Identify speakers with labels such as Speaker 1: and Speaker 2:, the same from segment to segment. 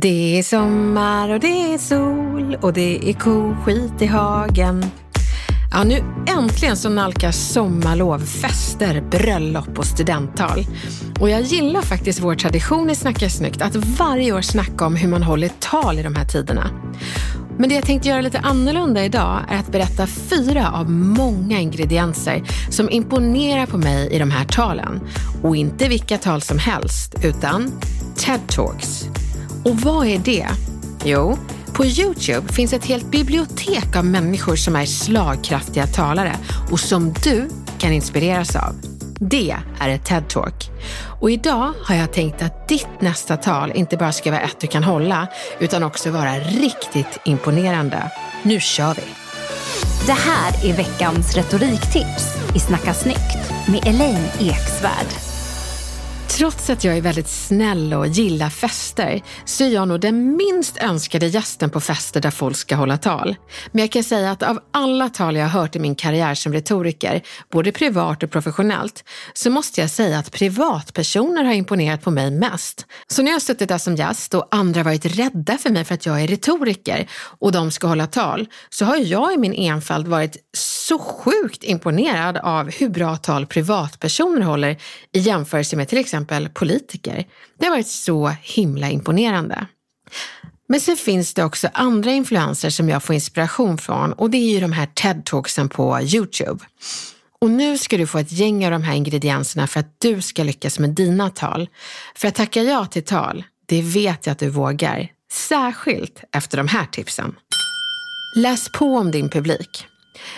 Speaker 1: Det är sommar och det är sol och det är koskit i hagen. Ja, nu äntligen så nalkas sommarlov, fester, bröllop och studenttal. Och jag gillar faktiskt vår tradition i Snacka snyggt att varje år snacka om hur man håller tal i de här tiderna. Men det jag tänkte göra lite annorlunda idag är att berätta fyra av många ingredienser som imponerar på mig i de här talen. Och inte vilka tal som helst, utan TED Talks. Och vad är det? Jo, på Youtube finns ett helt bibliotek av människor som är slagkraftiga talare och som du kan inspireras av. Det är ett TED-talk. Och idag har jag tänkt att ditt nästa tal inte bara ska vara ett du kan hålla, utan också vara riktigt imponerande. Nu kör vi!
Speaker 2: Det här är veckans retoriktips i Snacka snyggt med Elaine Eksvärd.
Speaker 1: Trots att jag är väldigt snäll och gillar fester så är jag nog den minst önskade gästen på fester där folk ska hålla tal. Men jag kan säga att av alla tal jag har hört i min karriär som retoriker, både privat och professionellt, så måste jag säga att privatpersoner har imponerat på mig mest. Så när jag har suttit där som gäst och andra varit rädda för mig för att jag är retoriker och de ska hålla tal, så har jag i min enfald varit så sjukt imponerad av hur bra tal privatpersoner håller i jämförelse med till exempel politiker. Det har varit så himla imponerande. Men sen finns det också andra influenser som jag får inspiration från och det är ju de här TED-talksen på Youtube. Och nu ska du få ett gäng av de här ingredienserna för att du ska lyckas med dina tal. För att tacka ja till tal, det vet jag att du vågar. Särskilt efter de här tipsen. Läs på om din publik.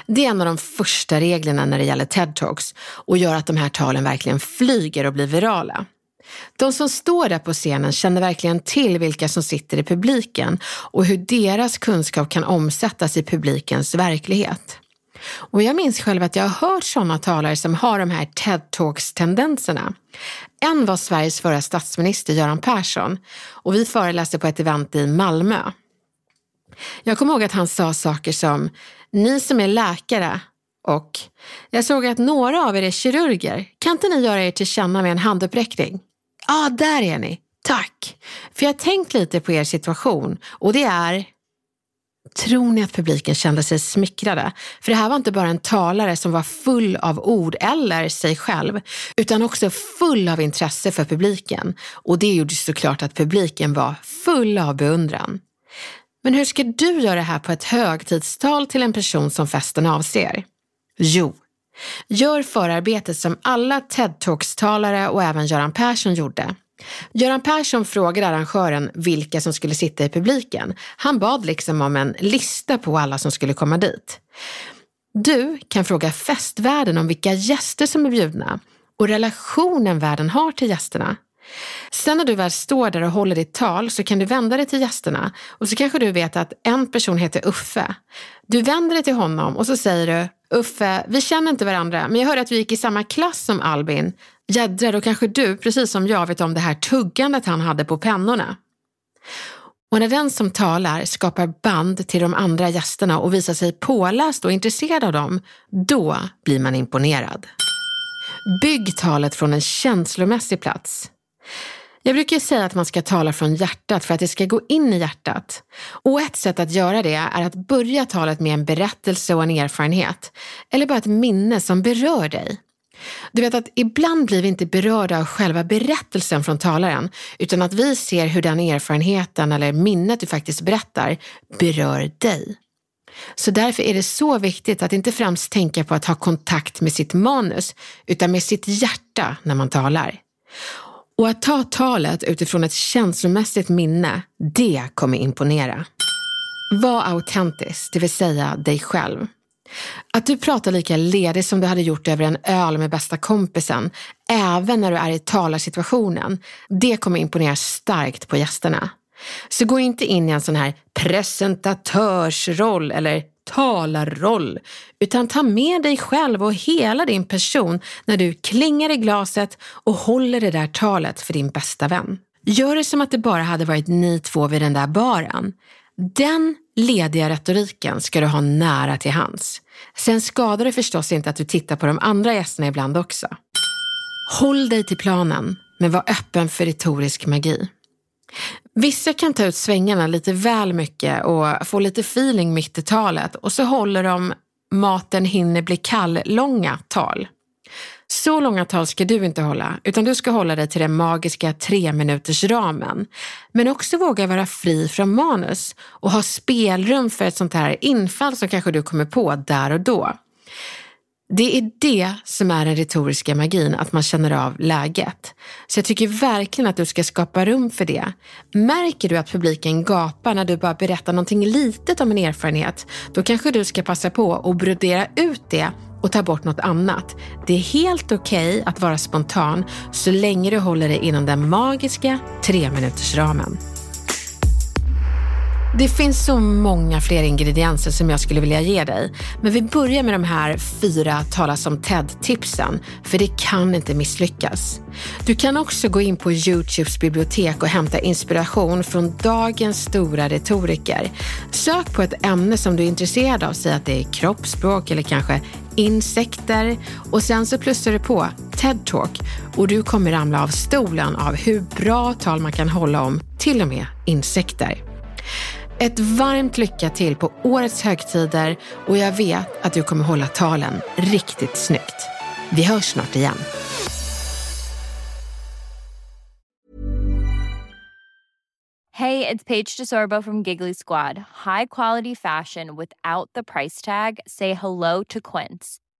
Speaker 1: Det är en av de första reglerna när det gäller TED-talks och gör att de här talen verkligen flyger och blir virala. De som står där på scenen känner verkligen till vilka som sitter i publiken och hur deras kunskap kan omsättas i publikens verklighet. Och jag minns själv att jag har hört sådana talare som har de här TED-talks-tendenserna. En var Sveriges förra statsminister Göran Persson och vi föreläste på ett event i Malmö. Jag kommer ihåg att han sa saker som, ni som är läkare och jag såg att några av er är kirurger. Kan inte ni göra er till känna med en handuppräckning? Ja, ah, där är ni. Tack. För jag har tänkt lite på er situation och det är Tror ni att publiken kände sig smickrade? För det här var inte bara en talare som var full av ord eller sig själv, utan också full av intresse för publiken. Och det gjorde såklart att publiken var full av beundran. Men hur ska du göra det här på ett högtidstal till en person som festen avser? Jo, gör förarbetet som alla TED-talks-talare och även Göran Persson gjorde. Göran Persson frågade arrangören vilka som skulle sitta i publiken. Han bad liksom om en lista på alla som skulle komma dit. Du kan fråga festvärden om vilka gäster som är bjudna och relationen värden har till gästerna. Sen när du väl står där och håller ditt tal så kan du vända dig till gästerna och så kanske du vet att en person heter Uffe. Du vänder dig till honom och så säger du Uffe, vi känner inte varandra men jag hörde att vi gick i samma klass som Albin. Jädrar, då kanske du, precis som jag, vet om det här tuggandet han hade på pennorna. Och när den som talar skapar band till de andra gästerna och visar sig påläst och intresserad av dem, då blir man imponerad. Bygg talet från en känslomässig plats. Jag brukar säga att man ska tala från hjärtat för att det ska gå in i hjärtat. Och ett sätt att göra det är att börja talet med en berättelse och en erfarenhet. Eller bara ett minne som berör dig. Du vet att ibland blir vi inte berörda av själva berättelsen från talaren, utan att vi ser hur den erfarenheten eller minnet du faktiskt berättar berör dig. Så därför är det så viktigt att inte främst tänka på att ha kontakt med sitt manus, utan med sitt hjärta när man talar. Och att ta talet utifrån ett känslomässigt minne, det kommer imponera. Var autentisk, det vill säga dig själv. Att du pratar lika ledigt som du hade gjort över en öl med bästa kompisen, även när du är i talarsituationen, det kommer imponera starkt på gästerna. Så gå inte in i en sån här presentatörsroll eller talarroll, utan ta med dig själv och hela din person när du klingar i glaset och håller det där talet för din bästa vän. Gör det som att det bara hade varit ni två vid den där baren. Den lediga retoriken ska du ha nära till hands. Sen skadar det förstås inte att du tittar på de andra gästerna ibland också. Håll dig till planen, men var öppen för retorisk magi. Vissa kan ta ut svängarna lite väl mycket och få lite feeling mitt i talet och så håller de maten hinner bli kall-långa tal. Så långa tal ska du inte hålla, utan du ska hålla dig till den magiska tre minuters ramen. Men också våga vara fri från manus och ha spelrum för ett sånt här infall som kanske du kommer på där och då. Det är det som är den retoriska magin, att man känner av läget. Så jag tycker verkligen att du ska skapa rum för det. Märker du att publiken gapar när du bara berättar någonting litet om en erfarenhet, då kanske du ska passa på att brodera ut det och ta bort något annat. Det är helt okej okay att vara spontan så länge du håller dig inom den magiska tre minuters ramen. Det finns så många fler ingredienser som jag skulle vilja ge dig. Men vi börjar med de här fyra tala som TED-tipsen, för det kan inte misslyckas. Du kan också gå in på Youtubes bibliotek och hämta inspiration från dagens stora retoriker. Sök på ett ämne som du är intresserad av, säg att det är kroppsspråk eller kanske insekter och sen så plussar du på TED Talk och du kommer ramla av stolen av hur bra tal man kan hålla om till och med insekter. Ett varmt lycka till på årets högtider och jag vet att du kommer hålla talen riktigt snyggt. Vi hörs snart igen.
Speaker 3: Hej, det är Paige DeSorbo från Giggly Squad. High quality fashion without the price tag. Say hello to Quince.